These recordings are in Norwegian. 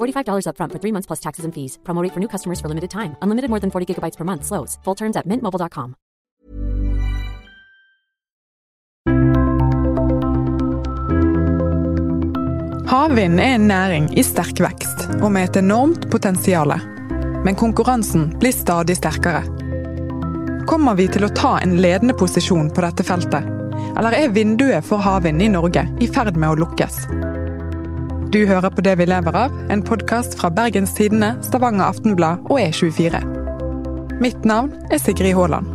$45 upfront for three months plus taxes and fees. Promo for new customers for limited time. Unlimited more than 40 gigabytes per month. Slows. Full terms at mintmobile.com. Havvind er en næring i sterk vekst og med et enormt potensial. Men konkurransen blir stadig sterkere. Kommer vi til å ta en ledende posisjon på dette feltet? Eller er vinduet for havvind i Norge i ferd med å lukkes? Du hører på Det vi lever av, en podkast fra Bergens Tidende, Stavanger Aftenblad og E24. Mitt navn er Sigrid Haaland.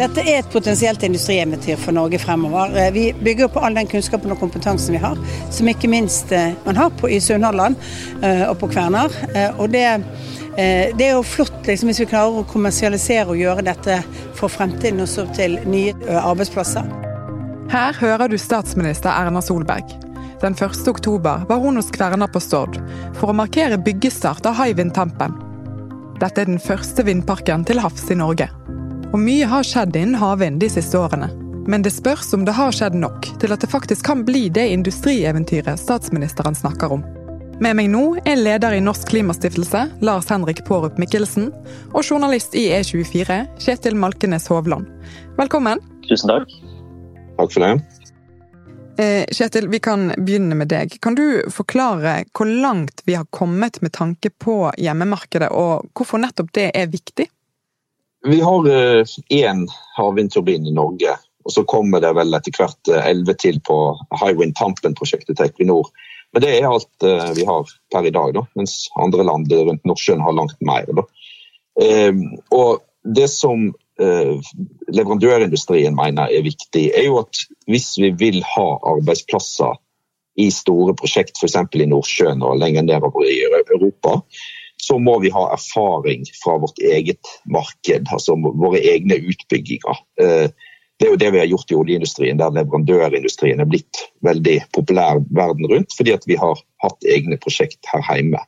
Dette er et potensielt industrieventyr for Norge fremover. Eh, Vi bygger på all den kunnskapen og kompetansen vi har, som ikke minst eh, man har på, i Sunnhordland eh, og på Kværner. Og det, det er jo flott liksom, hvis vi klarer å kommersialisere og gjøre dette for fremtiden, også til nye arbeidsplasser. Her hører du statsminister Erna Solberg. Den 1. oktober var hun hos Kverna på Stord for å markere byggestart av Hywind Tampen. Dette er den første vindparken til havs i Norge. Og mye har skjedd innen havvind de siste årene. Men det spørs om det har skjedd nok til at det faktisk kan bli det industrieventyret statsministeren snakker om. Med meg nå er leder i Norsk Klimastiftelse, Lars Henrik Pårup Mikkelsen, og journalist i E24, Kjetil Malkenes Hovland. Velkommen. Tusen takk. Takk for det. Eh, Kjetil, vi kan begynne med deg. Kan du forklare hvor langt vi har kommet med tanke på hjemmemarkedet, og hvorfor nettopp det er viktig? Vi har én havvindturbin i Norge, og så kommer det vel etter hvert elleve til på Hywind Tampen-prosjektet til Equinor. Men det er alt eh, vi har per i dag, da, mens andre land rundt Nordsjøen har langt mer. Da. Eh, og det som eh, leverandørindustrien mener er viktig, er jo at hvis vi vil ha arbeidsplasser i store prosjekt, f.eks. i Nordsjøen og lenger nedover i Europa, så må vi ha erfaring fra vårt eget marked, altså våre egne utbygginger. Eh, Det er jo det vi har gjort i oljeindustrien, der leverandørindustrien er blitt veldig populær verden rundt, fordi at vi har hatt egne prosjekt her hjemme.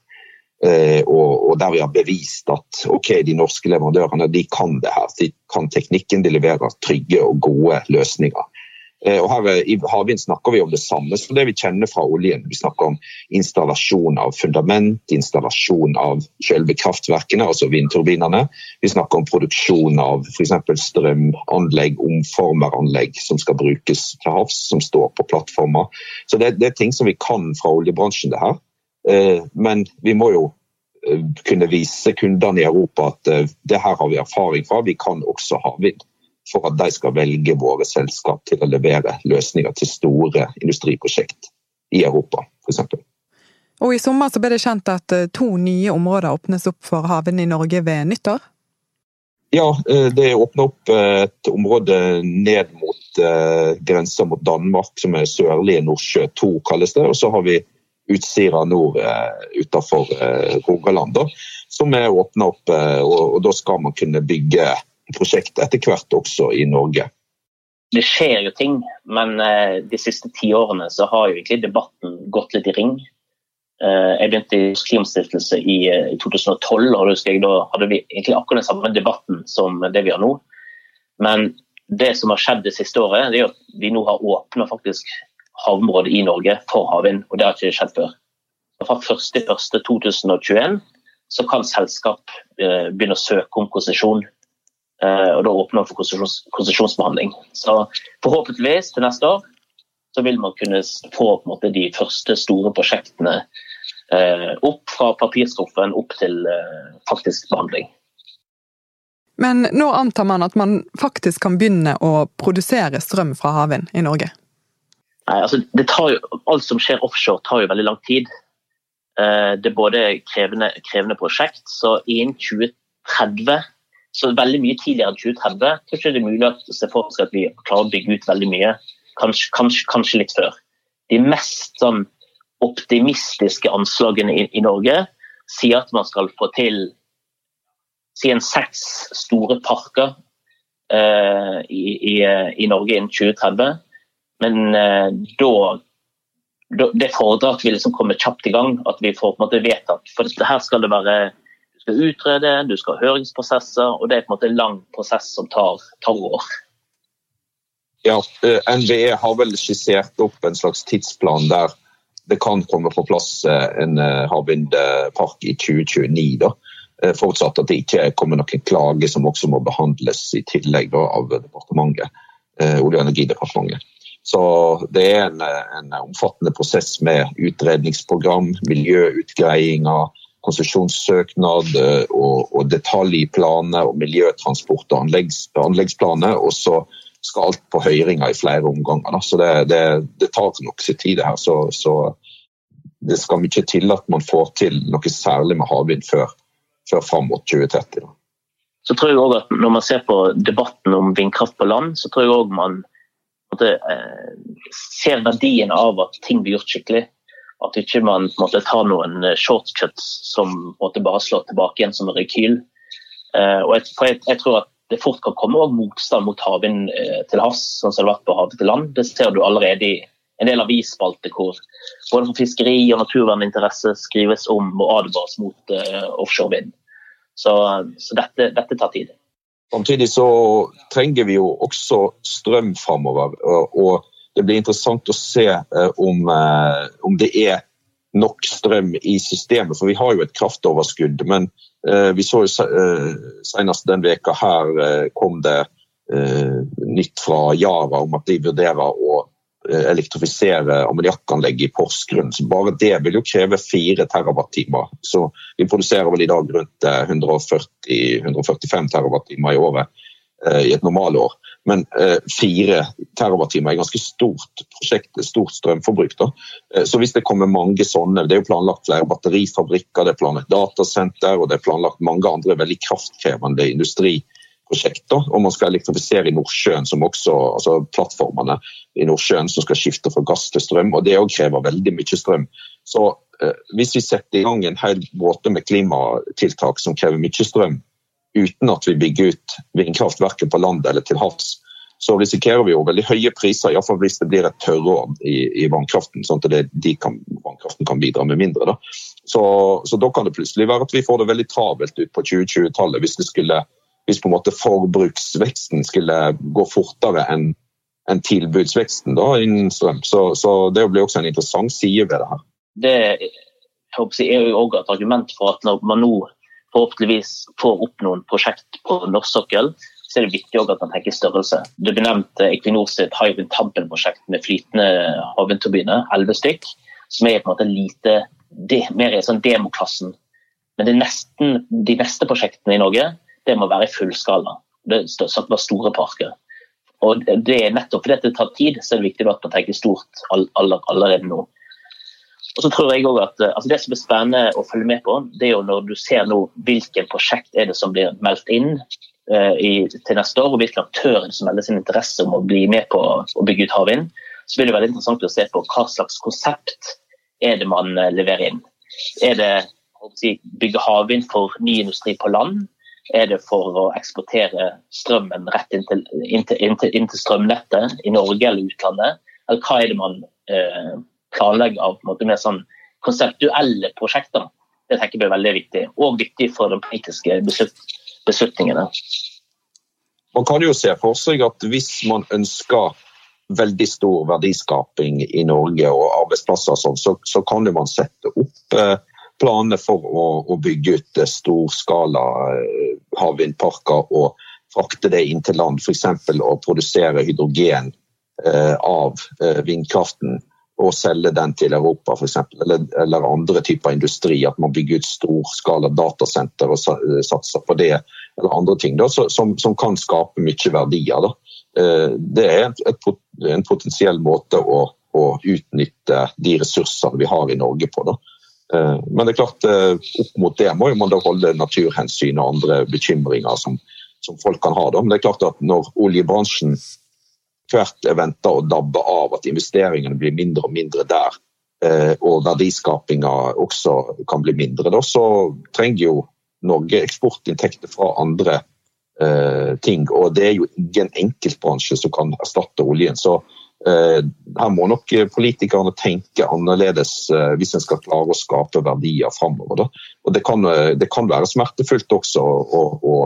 Eh, Og, der vi har bevist at ok, de norske leverandørene de kan det her. De kan teknikken, de leverer trygge og gode løsninger. Eh, og her I havvind snakker vi om det samme som det vi kjenner fra oljen. Vi snakker om installasjon av fundament, installasjon av selve kraftverkene, altså vindturbinene. Vi snakker om produksjon av f.eks. strømanlegg, omformeranlegg som skal brukes til havs, som står på plattformer. Så det, det er ting som vi kan fra oljebransjen, det her. Eh, men vi må jo eh, kunne vise kundene i Europa at det her har vi erfaring fra. Vi kan også havvind for at de skal velge våre selskap til å levere løsninger til store industriprosjekt i Europa, f.eks. Og I sommer så ble det kjent at eh, to nye områder åpnes opp for havvind i Norge ved nyttår? Ja, eh, det åpner opp eh, et område ned mot grensa mot Danmark, som er sørlige Nordsjø 2, kalles det. Og så har vi Utsira nord utenfor Rogaland, som er åpna opp. Og da skal man kunne bygge prosjekt etter hvert også i Norge. Det skjer jo ting, men eh, de siste ti årene så har jo egentlig debatten gått litt i ring. Eh, jeg begynte i Klimastiftelse i 2012, eh, og da hadde vi egentlig akkurat den samme debatten som det vi har nå. Men det som har skjedd det siste året, det er at vi nå har åpna faktisk havområdet i Norge for havvind, og det har ikke skjedd før. Fra 1.1.2021 så kan selskap begynne å søke om konsesjon Eh, og da åpner man for konsesjonsbehandling. Så forhåpentligvis til neste år så vil man kunne få måte, de første store prosjektene eh, opp fra papirskuffen opp til eh, faktisk behandling. Men nå antar man at man faktisk kan begynne å produsere strøm fra havvind i Norge? Nei, altså jo, Alt som skjer offshore tar jo veldig lang tid. Det er både krevende, krevende prosjekt, så innen 2030 så veldig mye tidligere enn 2030 tror ikke det er mulig at, se for seg at vi klarer å bygge ut veldig mye. Kanskje, kanskje, kanskje litt før. De mest sånn, optimistiske anslagene i, i, Norge sier at man skal få til si en seks store parker uh, i, i, i, Norge innen 2030. Men eh, da, Det fordrer at vi liksom kommer kjapt i gang, at vi får på en måte vedtatt. For her skal det være skal utrede, du skal ha høringsprosesser, og det er på en måte en lang prosess som tar, tar år. Ja, eh, NVE har vel skissert opp en slags tidsplan der det kan komme på plass eh, en eh, havvindpark i 2029. da. Forutsatt at det ikke kommer noen klage som også må behandles i tillegg da, av departementet, Olje- og energidepartementet. Så det er en, en, omfattende prosess med utredningsprogram, miljøutgreiinger, konsesjonssøknad eh, og, og detaljplaner og miljøtransport og anleggs, anleggsplaner. Og så skal alt på høringer i flere omganger. Da. Så det, det, det, tar nok sin tid, det her. Så, så, det skal mye til at man får til noe særlig med havvind før, før fram mot 2030. Da. Så tror jeg også at Når man ser på debatten om vindkraft på land, så tror jeg også man ser verdien av at ting blir gjort skikkelig. At ikke man måtte ta noen eh, shortcuts som måtte bare slå tilbake igjen som en rekyl. Uh, og jeg, jeg, jeg, tror at det fort kan komme motstand mot havvind uh, til havs, sånn som det har vært på havet til land. Det ser du allerede i en del avisspalter hvor både for fiskeri og naturverninteresse skrives om og advares mot uh, offshore. Så, så dette, dette, tar tid. Samtidig så trenger vi jo også strøm framover. Og, det blir interessant å se eh, om, eh, om, det er nok strøm i systemet. For vi har jo et kraftoverskudd. Men eh, vi så jo senest den veka her kom det nytt fra Yara om at de vurderer å elektrifisere ammoniakkanlegget i Porsgrunn. Så bare det vil jo kreve 4 TWh. Så vi produserer vel i dag rundt 140-145 TWh i året i et normalår. Men eh, fire TWh er ganske stort prosjekt, stort strømforbruk. Da. Eh, så hvis det kommer mange sånne, Det er jo planlagt flere batterifabrikker, det er planlagt datasenter og det er planlagt mange andre veldig kraftkrevende industriprosjekter. Og man skal elektrifisere i Nordsjøen, som også, altså plattformene i Nordsjøen som skal skifte fra gass til strøm. og Det òg krever veldig mye strøm. Så eh, hvis vi setter i gang en hel båte med klimatiltak som krever mye strøm, uten at vi bygger ut vindkraftverket på land eller til havs, så risikerer vi jo veldig høye priser, iallfall hvis det blir et tørrår i, i, vannkraften. sånn at det, kan, vannkraften kan bidra med mindre. Da. Så, så, da kan det plutselig være at vi får det veldig travelt ut på 2020-tallet hvis, hvis på en måte forbruksveksten skulle gå fortere enn en tilbudsveksten da, innen strøm. Så, så, det blir også en interessant side ved det her. Det er jo også et argument for at når man nå forhåpentligvis får opp noen prosjekt på norsk sokkel, så er det viktig at man tenker størrelse. Du benevnte Equinor sitt Hywind Tampen-prosjekt med flytende havvindturbiner, elleve stykk, som er på en måte lite, det, mer i sånn demoklassen. Men nesten, de neste prosjektene i Norge det må være i fullskala. Det er satt bare store parker. Og det er nettopp fordi det tar tid, så er det viktig at man tenker stort allerede nå. Og så tror jeg også at altså Det som er spennende å følge med på, det er jo når du ser nå hvilke prosjekt er det som blir meldt inn uh, i, til neste år, og hvilke aktører som melder sin interesse om å bli med på å bygge ut havvind, så blir det veldig interessant å se på hva slags konsept er det man uh, leverer inn. Er det å si, bygge havvind for ny industri på land? Er det for å eksportere strømmen rett inn til, inn til, inn til, inn til strømnettet i Norge eller utlandet? Eller hva er det man eh, planlegger av måte, mer sånn konseptuelle prosjekter. Det tenker jeg blir veldig viktig, og viktig for de politiske beslut beslutningene. Man kan jo se for seg at hvis man ønsker veldig stor verdiskaping i Norge og arbeidsplasser, sånn, så, så kan man sette opp eh, planer for å, å, bygge ut eh, storskala eh, havvindparker og frakte det inn til land. F.eks. å produsere hydrogen eh, av vindkraften og selge den til Europa f.eks. Eller, eller andre typer industri. At man bygger ut storskala datasenter og satser på det. Eller andre ting da, som, som, kan skape mye verdier. Da. Det er et, en potensiell måte å, å, utnytte de ressursene vi har i Norge på. Da. Eh, men det er klart, eh, opp mot det må man da holde naturhensyn og andre bekymringer som, som folk kan ha. Men det er klart at når oljebransjen hvert venter å dabbe av, at investeringene blir mindre og mindre der, eh, og verdiskapinga også kan bli mindre, da, så trenger jo Norge eksportinntekter fra andre ting. Og det er jo ingen enkeltbransje som kan erstatte oljen. Så her må nok politikerne tenke annerledes eh, hvis en skal klare å skape verdier framover. Og det kan, eh, det kan, være smertefullt også å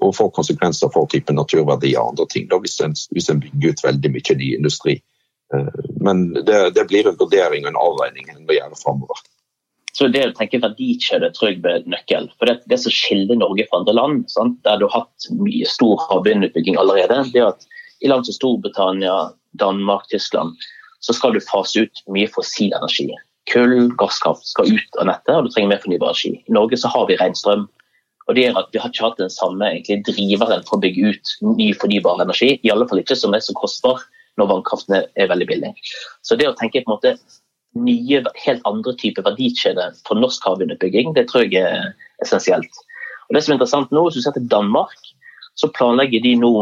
og få konsekvenser for type naturverdier og andre ting, da, hvis, en, hvis en bygger ut veldig mye ny industri. Eh, men det, det blir en vurdering og en avveining en må gjøre framover. Så det å tenke verdikjede tror jeg blir nøkkel. For det, det som skiller Norge fra andre land, sant? der du har hatt mye stor havvindutbygging allerede, det er at i land som Storbritannia, Danmark, Tyskland, så skal du fase ut mye fossil energi. Kull, gasskraft skal ut av nettet, og du trenger mer fornybar energi. I Norge så har vi ren strøm. Og det er at Vi har ikke hatt den samme egentlig, driveren for å bygge ut ny fornybar energi. I alle fall ikke som er så kostbar når vannkraften er veldig billig. Så det å tenke på en måte nye, helt andre typer verdikjeder for norsk havvindutbygging, det tror jeg er essensielt. Og det som er interessant nå, Hvis du ser til Danmark, så planlegger de nå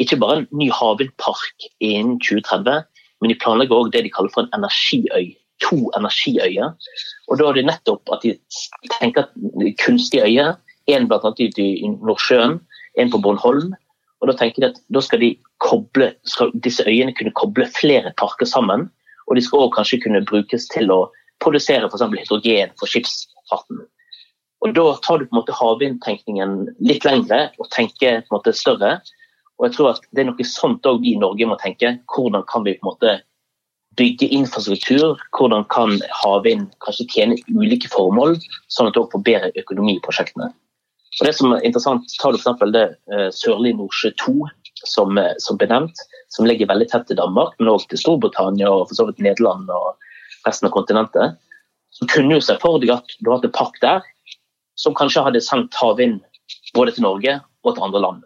ikke bare en ny havvindpark innen 2030, men de planlegger også det de kaller for en energiøy. To energiøyer. Og da er det nettopp at de tenker at kunstige øyer en blant annet i Nordsjøen, en på Bornholm. Og Da tenker de at da skal, de koble, skal disse øyene kunne koble flere parker sammen. Og de skal også kanskje kunne brukes til å produsere f.eks. hydrogen for skipsfarten. Og Da tar du på en måte havvindtenkningen litt lengre og tenker på en måte større. Og jeg tror at Det er noe sånt også vi i Norge må tenke. Hvordan kan vi på en måte bygge infrastruktur? Hvordan kan havvind kanskje tjene ulike formål, sånn at du får bedre økonomi i prosjektene? Og det som er interessant, tar du f.eks. det uh, Sørlige Nordsjø 2, som, som ble nevnt, som ligger veldig tett til Danmark, men også til Storbritannia og for så vidt Nederland og resten av kontinentet. Så kunne du se for deg at du hadde en pakk der som kanskje hadde sendt havvind både til Norge og til andre land.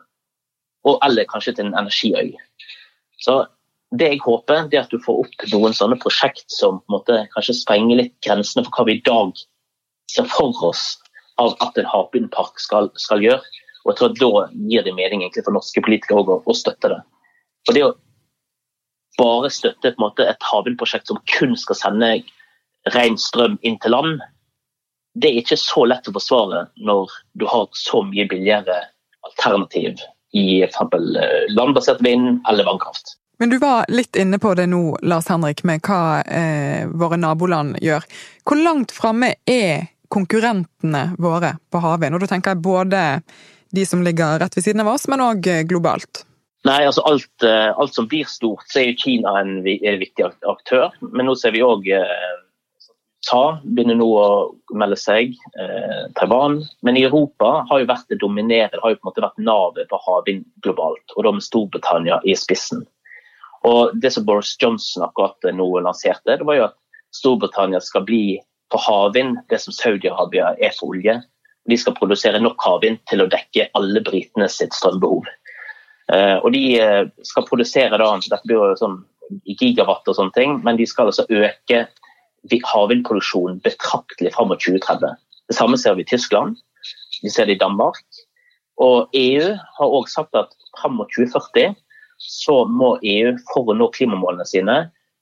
Og, eller kanskje til en energiøy. Så det jeg håper, det er at du får opp noen sånne prosjekt som måte, kanskje sprenger litt grensene for hva vi i dag ser for oss av at en havvindpark skal, skal, gjøre. Og jeg tror Da gir det mening for norske politikere å, å støtte det. For det å bare støtte måte, et havvindprosjekt som kun skal sende ren strøm inn til land, det er ikke så lett å forsvare når du har så mye billigere alternativ i f.eks. Eh, landbasert vind eller vannkraft. Men du var litt inne på det nå, Lars Henrik, med hva eh, våre naboland gjør. Hvor langt framme er konkurrentene våre på havvind. Og da tenker jeg både de som ligger rett ved siden av oss, men òg globalt. Nei, altså alt, eh, alt, som blir stort, så er jo Kina en, en viktig aktør. Men nå ser vi òg USA begynner nå å melde seg, eh, Taiwan. Men i Europa har jo vært det dominerende, har jo på en måte vært navet på havvind globalt. Og da med Storbritannia i spissen. Og Det som Boris Johnson akkurat nå lanserte, det var jo at Storbritannia skal bli på havvind det som Saudi-Arabia er for olje. De skal produsere nok havvind til å dekke alle britene sitt strømbehov. Eh, og De eh, skal produsere da, dette blir jo sånn gigawatt og sånne ting, men de skal altså øke havvindproduksjon betraktelig fram mot 2030. Det samme ser vi i Tyskland, vi ser det i Danmark. Og EU har også sagt at fram mot 2040 så må EU for å nå klimamålene sine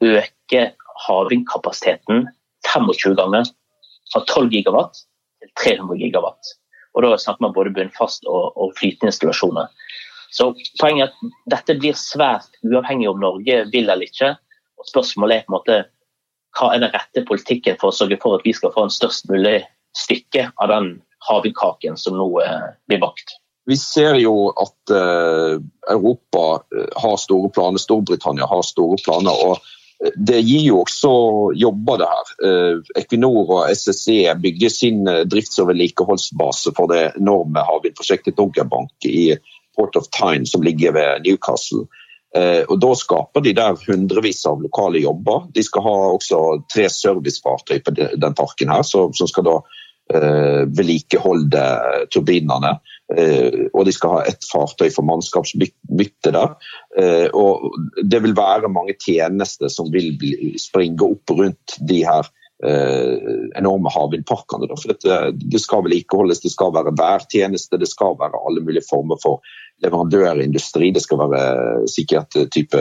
øke havvindkapasiteten 25 ganger. Fra 12 gigawatt til 300 gigawatt. Og Da snakker man både bunnfast og, og flytende installasjoner. Så Poenget er at dette blir svært uavhengig om Norge vil eller ikke. Og Spørsmålet er på en måte hva er den rette politikken for å sørge for at vi skal få en størst mulig stykke av den havvindkaken som nå eh, blir bakt. Vi ser jo at uh, Europa eh, har store planer, Storbritannia har store planer. og Det gir jo også jobber, det her. Equinor og SSE bygger sin drifts- og vedlikeholdsbase for det enorme havvindprosjektet Doggerbank i Port of Tyne, som ligger ved Newcastle. Eh, og Da skaper de der hundrevis av lokale jobber. De skal ha også tre servicefartøy på den parken her, som skal da eh, vedlikeholde turbinene. Eh, og de skal ha ett fartøy for mannskapsbytte der. Og Det vil være mange tjenester som vil springe opp rundt de her enorme havvindparkene. For det skal vedlikeholdes, det skal være værtjeneste, det skal være alle mulige former for leverandørindustri. Det skal være sikkert type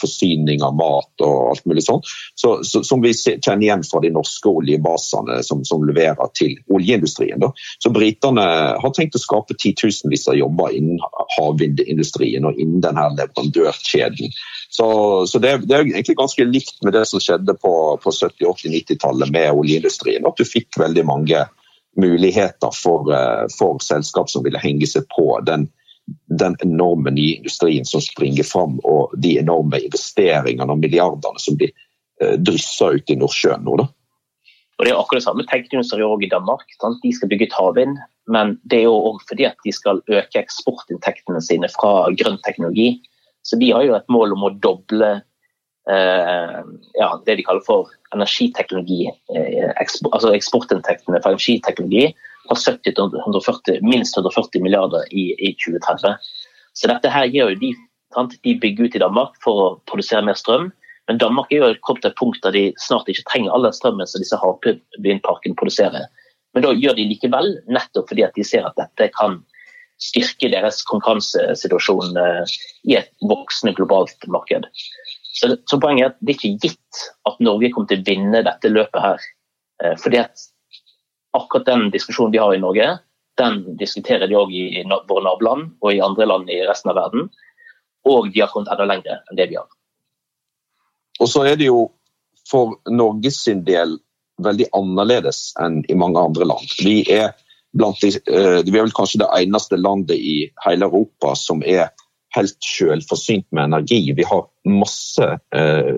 forsyning av mat og alt mulig sånt. Så, så, som vi kjenner igjen fra de norske oljebasene som, som leverer til oljeindustrien. Da. Så Britene har tenkt å skape titusenvis av jobber innen havvindindustrien og innen denne leverandørkjeden. Så, så det, det, er egentlig ganske likt med det som skjedde på, på 70-, 80-, 90-tallet med oljeindustrien. At du fikk veldig mange muligheter for, eh, for selskap som ville henge seg på den den enorme nye industrien som springer fram, og de enorme investeringene og milliardene som blir eh, dryssa ut i Nordsjøen nå. da. Og Det er akkurat det samme teknologi også i Danmark. Sant? De skal bygge ut havvind, men det er jo også fordi at de skal øke eksportinntektene sine fra grønn teknologi. Så de har jo et mål om å doble eh, ja, det de kaller for energiteknologi, eh, ekspor, altså eksportinntektene fra energiteknologi fra 70 til 140, minst 140 milliarder i, i 2030. Så dette her gjør jo de, de bygger ut i Danmark for å produsere mer strøm. Men Danmark er jo kommet til et punkt der de snart ikke trenger all den strømmen som disse havvindparkene produserer. Men da gjør de likevel, nettopp fordi at de ser at dette kan styrke deres konkurransesituasjon eh, i et voksende globalt marked. Så, så poenget er at det er ikke gitt at Norge kommer til å vinne dette løpet her. Eh, fordi at akkurat den diskusjonen vi har i Norge, den diskuterer de òg i våre naboland og i andre land i resten av verden. Og de har kommet enda lenger enn det vi har. Og så er det jo for Norges sin del veldig annerledes enn i mange andre land. Vi er, de, eh, vi er vel kanskje det eneste landet i hele Europa som er helt selvforsynt med energi. Vi har masse eh,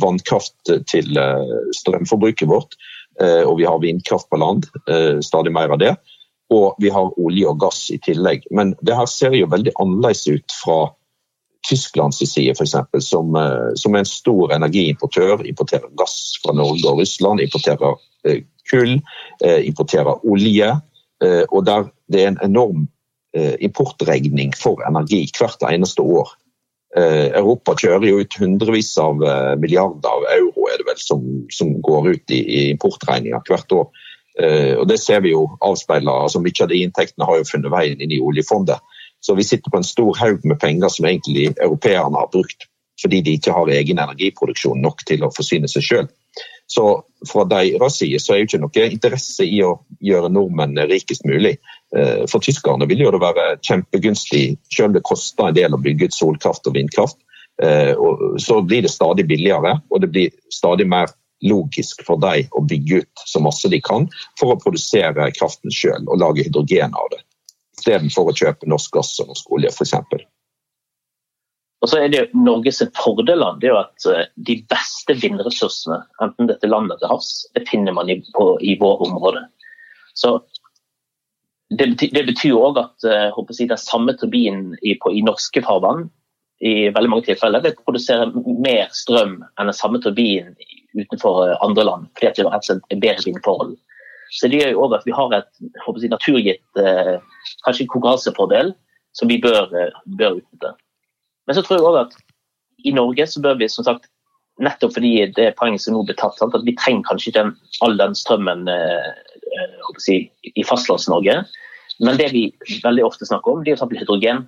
vannkraft til eh, strømforbruket vårt. Eh, og vi har vindkraft på land, eh, stadig mer av det. Og vi har olje og gass i tillegg. Men det her ser jo veldig annerledes ut fra Tysklands side, f.eks., som, eh, som er en stor energiimportør. Importerer gass fra Norge og Russland, importerer kull, importerer olje. Og der det er en enorm importregning for energi hvert eneste år. Europa kjører jo ut hundrevis av milliarder av euro er det vel, som, som går ut i, i importregninger hvert år. Uh, og Det ser vi jo avspeiler. altså Mye av de inntektene har jo funnet veien inn i oljefondet. Så vi sitter på en stor haug med penger som egentlig europeerne har brukt fordi de ikke har egen energiproduksjon nok til å forsyne seg sjøl. Så fra deres side så er jo ikke noe interesse i å gjøre nordmenn rikest mulig. Uh, for tyskerne vil jo det være kjempegunstig, selv om det koster en del å bygge ut solkraft og vindkraft Eh, så blir det stadig billigere, og det blir stadig mer logisk for dem å bygge ut så masse de kan for å produsere kraften sjøl og lage hydrogen av det. Istedenfor å kjøpe norsk gass og norsk olje, f.eks. Og så er det jo Norges fordel det er jo at eh, de beste vindressursene, enten dette landet til havs, det finner man i, på, i vår område. Så det betyr, det betyr også at uh, si, den samme turbinen i, på, i norske farvann i veldig mange tilfeller vil produsere mer strøm enn den samme turbinen utenfor uh, andre land, fordi at det er bedre vindforhold. Så det gjør jo også at vi har et si, naturgitt kanskje kanskje konkurransefordel som vi bør, bør utnytte. Men så tror jeg òg at i Norge så bør vi som sagt nettopp fordi det poenget som nå blir tatt, sant? at vi trenger kanskje ikke all den strømmen eh, eh si, i Fastlands-Norge. Men det vi veldig ofte snakker om, det er f.eks. hydrogen.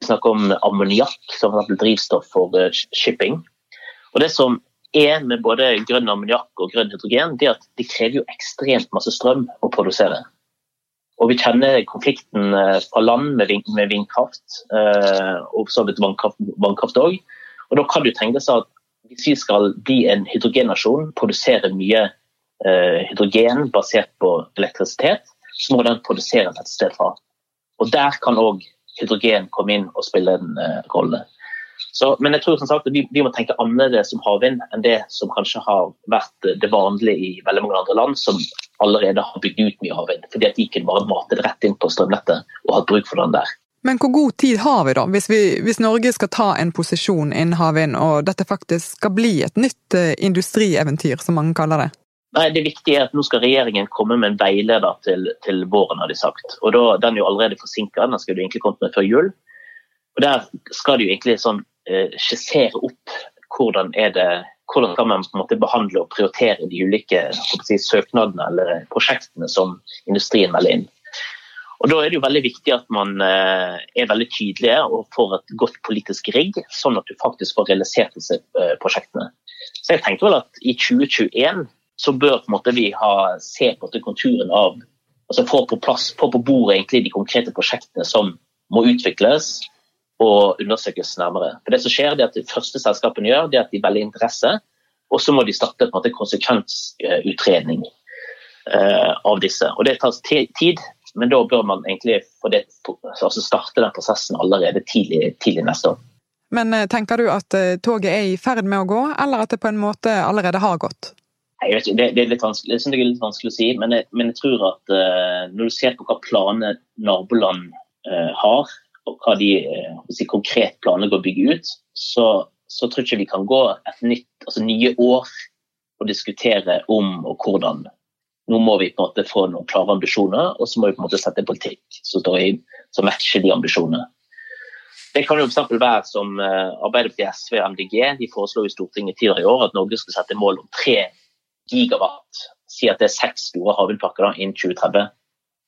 Vi snakker om ammoniakk som for drivstoff for uh, shipping. Og det som er med både grønn ammoniakk og grønn hydrogen, det er at de krever jo ekstremt masse strøm å produsere. Og vi kjenner konflikten eh, fra land med, med vindkraft, og og så vidt vannkraft òg. Og da kan du tenke seg at hvis vi skal bli en hydrogennasjon, produsere mye hydrogen basert på elektrisitet, så må den produseres et sted fra. Og Der kan òg hydrogen komme inn og spille en uh, rolle. Så, men jeg tror som sagt vi, vi, må tenke annerledes om havvind enn det som kanskje har vært det vanlige i veldig mange andre land som allerede har bygd ut mye havvind. Fordi at de kunne bare mate rett inn på strømnettet og hatt bruk for den der. Men hvor god tid har vi da, hvis, vi, hvis Norge skal ta en posisjon innen havvind, og dette faktisk skal bli et nytt uh, industrieventyr, som mange kaller det? Nei, Det viktige er at nå skal regjeringen komme med en veileder til, til våren, har de sagt. Og da, Den er jo allerede forsinka, den skal du egentlig kommet med før jul. Og Der skal de jo egentlig sånn, eh, skissere opp hvordan er det hvordan kan man på en måte behandle og prioritere de ulike si, søknadene eller prosjektene som industrien melder inn. Og Da er det jo veldig viktig at man eh, er veldig tydelige og får et godt politisk rigg, sånn at du faktisk får realisert disse eh, prosjektene. Så jeg tenkte vel at i 2021 så bør måte, vi ha, se på konturen av altså Få på plass, få på bordet egentlig de konkrete prosjektene som må utvikles og undersøkes nærmere. For Det som skjer, det at de første selskapene gjør, det er at de velger interesse, og så må de starte på en måte konsekvensutredning uh, av disse. Og Det tar tid, men da bør man egentlig det, altså starte den prosessen allerede tidlig, tidlig neste år. Men eh, tenker du at eh, toget er i ferd med å gå, eller at det på en måte allerede har gått? Ikke, det, det, er litt vanskelig, det er litt vanskelig å si, men jeg, men jeg tror at uh, når du ser på hva planer naboland uh, har, og hva de uh, konkret planlegger å bygge ut, så, så, tror jeg ikke vi kan gå et nytt, altså nye år og diskutere om og hvordan. Nå må vi på en måte få noen klare ambisjoner, og så må vi på en måte sette en politikk som, står i, som matcher de ambisjonene. Det kan jo for være som Arbeiderpartiet, SV og MDG de foreslo i Stortinget tidligere i år at Norge skal sette mål om tre gigawatt, si at det er seks store havvindparker innen 2030.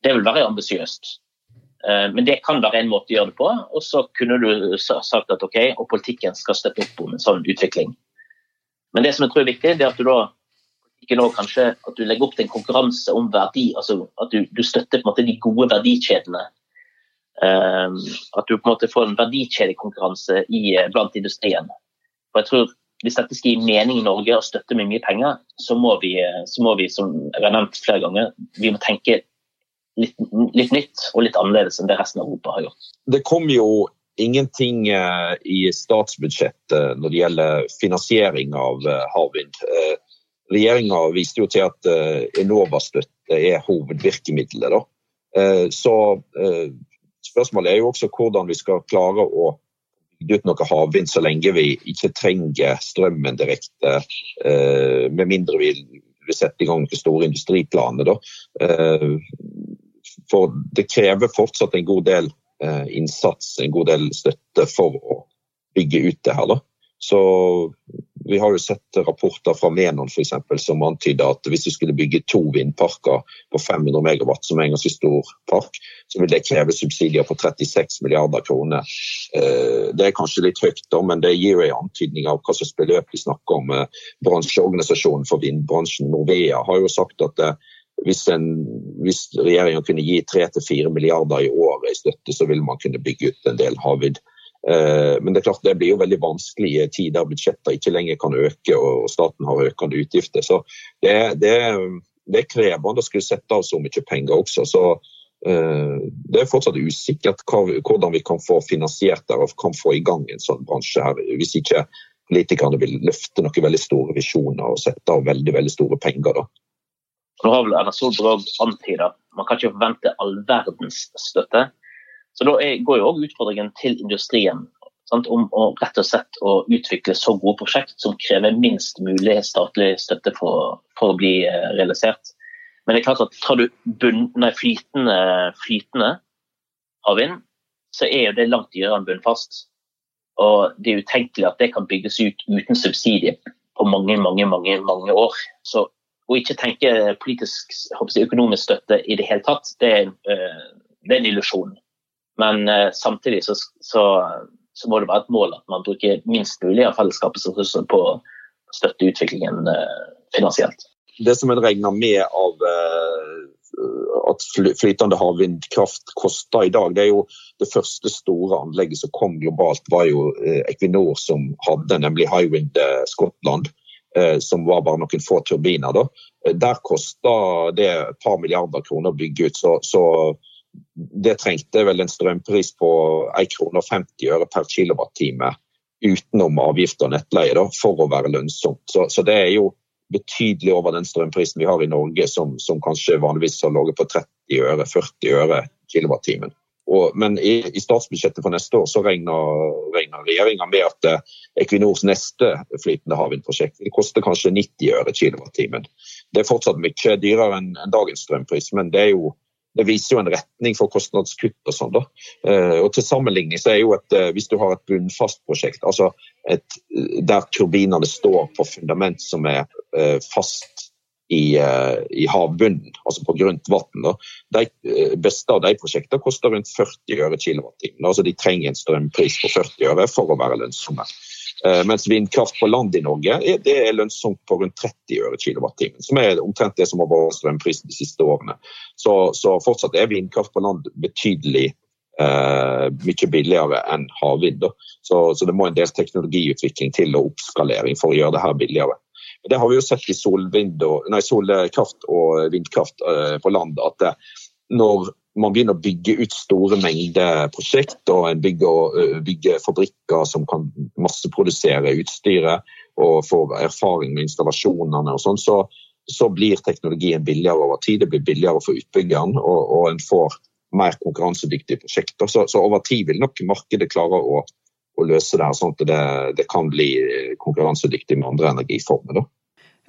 Det vil være ambisiøst. Eh, men det kan være en måte å gjøre det på. Og så kunne du sagt at ok, og politikken skal støtte opp om en sånn utvikling. Men det som jeg tror er viktig, det er at du da ikke nå kanskje at du legger opp til en konkurranse om verdi. altså At du, du støtter på en måte de gode verdikjedene. Um, at du på en måte får en verdikjedekonkurranse i, blant industrien. For jeg tror hvis dette skal gi mening i Norge og støtte med mye penger, så må vi, så må vi som jeg har nevnt flere ganger, vi må tenke litt, litt, nytt og litt annerledes enn det resten av Europa har gjort. Det kom jo ingenting eh, i statsbudsjettet når det gjelder finansiering av eh, havvind. Eh, Regjeringa viste jo til at Enova-støtte er hovedvirkemidlet. Så spørsmålet er jo også hvordan vi skal klare å bygd ut noe havvind så lenge vi ikke trenger strømmen direkte, eh, med mindre vi vil sette i gang noen store industriplaner. Eh, for det krever fortsatt en god del eh, innsats, en god del støtte for å bygge ut det her. Så vi har jo sett rapporter fra Menon for eksempel, som antyder at hvis vi skulle bygge to vindparker på 500 megawatt, som er en ganske stor park, så vil det kreve subsidier på 36 milliarder kroner. Eh, det er kanskje litt høyt, men det gir en antydning av hva slags beløp vi snakker om. Eh, bransjeorganisasjonen for vindbransjen, Norvea, har jo sagt at eh, hvis, en, hvis regjeringen kunne gi 3-4 milliarder i året i støtte, så ville man kunne bygge ut en del havvind men det er klart det blir jo veldig vanskelig i en tid der budsjetter ikke lenger kan øke og staten har økende utgifter. Så det, det, det er krevende å skulle sette av så mye penger også. Så Det er fortsatt usikkert hvordan vi kan få finansiert det og kan få i gang en sånn bransje her, hvis ikke politikerne vil løfte noen veldig store visjoner og sette av veldig veldig store penger. da. Nå har vel Erna Solberg antyda man kan ikke forvente all verdens støtte. Så Da går jo også utfordringen til industrien sant, om å rett og slett å utvikle så gode prosjekt som krever minst mulig statlig støtte for, for å bli eh, realisert. Men det er klart at tar du bunn, nei, flytende, flytende havvind, så er jo det langt dyrere enn bunnfast. Og det er utenkelig at det kan bygges ut uten subsidier på mange, mange, mange, mange år. Så å ikke tenke politisk økonomisk støtte i det hele tatt, det er, uh, det er en illusjon. Men eh, samtidig så, så, så, må det være et mål at man bruker minst mulig av fellesskapets ressurser på å støtte utviklingen eh, finansielt. Det som en regner med av at flytende havvindkraft koster i dag. Det er jo det første store anlegget som kom globalt, var jo eh, Equinor som hadde, nemlig Highwind eh, Scotland. Eh, som var bare noen få turbiner. Da. Der kosta det et par milliarder kroner å bygge ut. Så, så det trengte vel en strømpris på 1 krone og 50 øre per kilowattime utenom avgift og nettleie da, for å være lønnsomt. Så, så det er jo betydelig over den strømprisen vi har i Norge, som, som kanskje vanligvis har ligget på 30 øre, 40 øre kilowattimen. Og, men i, i, statsbudsjettet for neste år så regner, regner regjeringa med at eh, Equinors neste flytende havvindprosjekt vil koste kanskje 90 øre kilowattimen. Det er fortsatt mye dyrere enn en dagens strømpris, men det er jo det viser jo en retning for kostnadskutt og sånn. da. Eh, og Til sammenligning så er jo et, eh, hvis du har et bunnfast prosjekt, altså et, der turbinene står på fundament som er eh, fast i, i havbunnen, altså på grunt vann. De beste av de prosjektene koster rundt 40 øre kilowattimen. Altså de trenger en strømpris på 40 øre for å være lønnsomme. Eh, mens vindkraft på land i Norge det er lønnsomt på rundt 30 øre kilowattimen. Som er omtrent det som har vært strømprisen de siste årene. Så, så, fortsatt er vindkraft på land betydelig eh, mye billigere enn havvind. Så, så, det må en del teknologiutvikling til og oppskalering for å gjøre det her billigere. Det har vi jo sett i og, nei, solkraft og vindkraft eh, på land. at når man begynner å bygge ut store mengder prosjekt, og en bygger, bygger fabrikker som kan masseprodusere utstyret og får erfaring med installasjonene og sånn, så, så, blir teknologien billigere over tid. Det blir billigere for utbyggeren, og, og en får mer konkurransedyktige prosjekter. Så, så, over tid vil nok markedet klare å, å løse det her, sånn at det, det kan bli konkurransedyktig med andre energiformer. Da.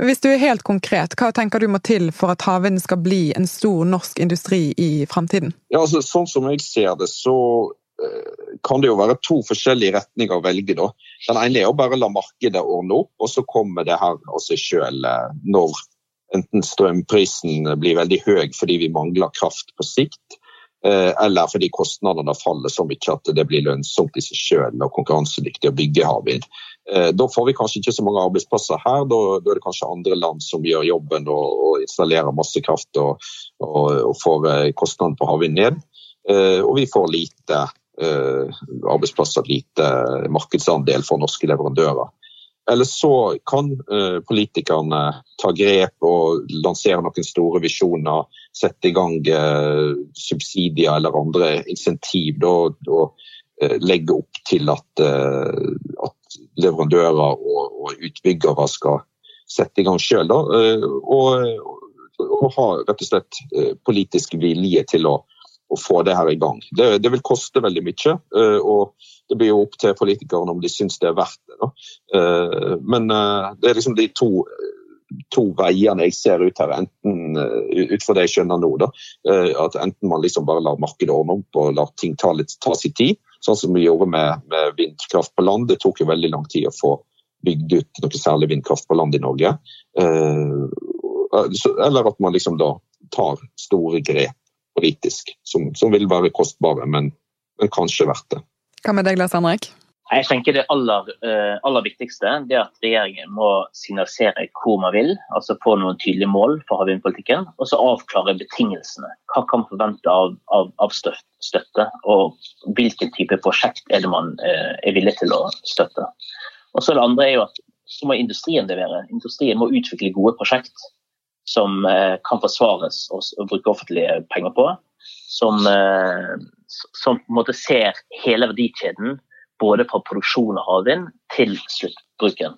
Hvis du er helt konkret, hva tenker du må til for at havvind skal bli en stor norsk industri i fremtiden? Ja, altså, sånn som jeg ser det, så uh, kan det jo være to forskjellige retninger å velge. Da. Den ene er å bare la markedet ordne opp, og så kommer det her av seg sjøl uh, når enten strømprisen blir veldig høy fordi vi mangler kraft på sikt, uh, eller fordi kostnadene faller så mye at det blir lønnsomt i seg sjøl og konkurransedyktig å bygge havvind. Eh, da får vi kanskje ikke så mange arbeidsplasser her. Da, da er det kanskje andre land som gjør jobben og, og installerer masse kraft og, og, og får eh, kostnadene på havvind ned. Eh, og vi får lite arbeidsplasser, lite markedsandel for norske leverandører. Eller så kan politikerne ta grep og lansere noen store visjoner, sette i gang subsidier eller andre insentiv. og legge opp til at, at leverandører og, og utbyggere skal sette i gang sjøl. Eh, og, og, ha rett og slett eh, politisk vilje til å, å få det her i gang. Det, det, vil koste veldig mye. Eh, og det blir jo opp til politikerne om de syns det er verdt det. Da. Men det er liksom de to, to veiene jeg ser ut her, enten ut fra det jeg skjønner nå. Da, at Enten man liksom bare lar markedet ordne opp og lar ting ta, litt, ta sin tid, sånn som vi gjorde med, med, vindkraft på land. Det tok jo veldig lang tid å få bygd ut noe særlig vindkraft på land i Norge. Eh, eller at man liksom da tar store grep politisk, som, som vil være kostbare, men, men kanskje verdt det. Hva med deg, Lars Henrik? Jeg tenker Det aller, uh, aller, viktigste er at regjeringen må signalisere hvor man vil, altså få noen tydelige mål for havvindpolitikken, og så avklare betingelsene. Hva kan man forvente av, av, av, støtte, og hvilken type prosjekt er det man uh, er villig til å støtte. Og så Det andre er jo at så må industrien levere. Industrien må utvikle gode prosjekt som uh, kan forsvares og, og bruke offentlige penger på. som, eh, som på en måte ser hele verdikjeden både fra produksjon av havvind til sluttbruken.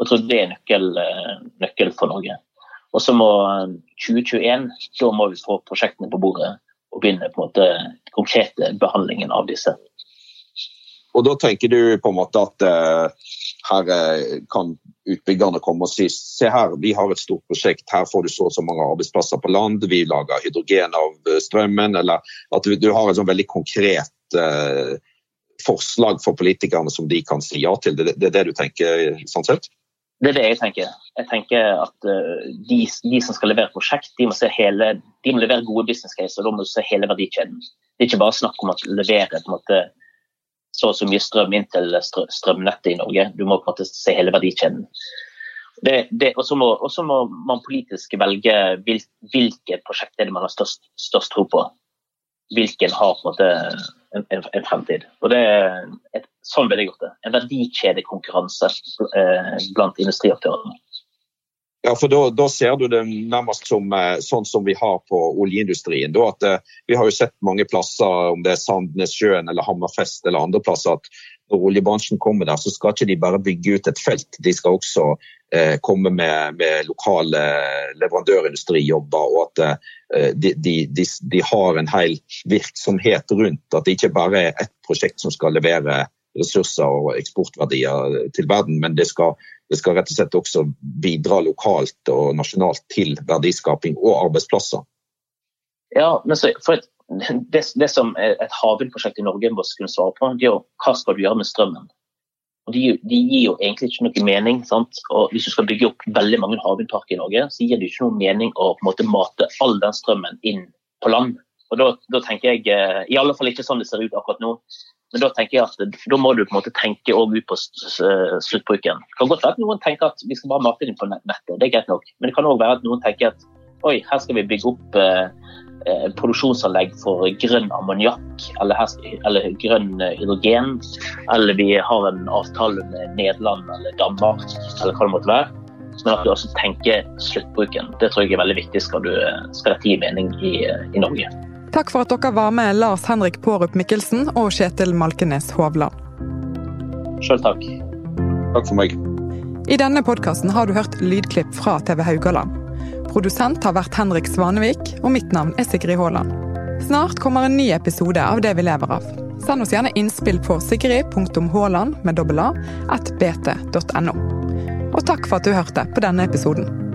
Og jeg tror det er nøkkel, eh, nøkkel for Norge. Og så må 2021, da må vi få prosjektene på bordet og begynne på en måte konkrete behandlingen av disse. Og da tenker du på en måte at uh, her kan utbyggerne komme og si se her, vi har et stort prosjekt, her får du så og så mange arbeidsplasser på land, vi lager hydrogen av strømmen, eller at du har en sånn veldig konkret uh, forslag for politikerne som de kan si ja til. Det, det er det du tenker sånn sett? Det er det jeg tenker. Jeg tenker at de, de som skal levere prosjekt, de må, hele, de må levere gode business case, og da må du se hele verdikjeden. Det er ikke bare snakk om å levere måte, så og så mye strøm inn til strømnettet i Norge. Du må på en måte se hele verdikjeden. Og så må, må, man politisk velge hvil, hvilke prosjekter man har størst, størst, tro på. Hvilken har på en måte en, en, en fremtid. Og det, et, sånn ville jeg gjort det. En verdikjedekonkurranse eh, blant industriaktørene. Ja, for da, da, ser du det nærmest som eh, sånn som vi har på oljeindustrien. Da, at, eh, vi har jo sett mange plasser, om det er Sandnessjøen eller Hammerfest eller andre plasser, at når oljebransjen kommer der, så skal ikke de bare bygge ut et felt. De skal også komme med, med, lokale leverandørindustrijobber. Og at eh, de, de, de, har en hel virksomhet rundt. At det ikke bare er ett prosjekt som skal levere ressurser og eksportverdier til verden, men det skal det skal rett og slett også bidra lokalt og nasjonalt til verdiskaping og arbeidsplasser. Ja, men så, for det, det, som et havvindprosjekt i Norge må kunne svare på, det er jo hva skal du gjøre med strømmen. Og de, de gir jo egentlig ikke noe mening. Sant? Og Hvis du skal bygge opp veldig mange havvindparker i Norge, så gir det ikke noe mening å på en måte mate all den strømmen inn på land. Og da, da tenker jeg, eh, I alle fall ikke sånn det ser ut akkurat nå. Men da tenker jeg at da må du på en måte tenke ut på sluttbruken. Det kan godt være at noen tenker at vi skal bare mate inn på nettet, det er greit nok. Men det kan òg være at noen tenker at oi, her skal vi bygge opp eh, eh produksjonsanlegg for grønn ammoniakk eller, eller, grønn hydrogen. Eller vi har en avtale med Nederland eller Danmark eller hva det måtte være. Men at du også tenker sluttbruken. Det tror jeg er veldig viktig skal, du, skal dette gi mening i, i Norge. Takk for at dere var med, Lars Henrik Pårup Mikkelsen og Kjetil Malkenes Hovland. Sjøl takk. Takk for meg. I denne podkasten har du hørt lydklipp fra TV Haugaland. Produsent har vært Henrik Svanevik, og mitt navn er Sigrid Haaland. Snart kommer en ny episode av Det vi lever av. Send oss gjerne innspill på sigrid.haaland. Og takk for at du hørte på denne episoden.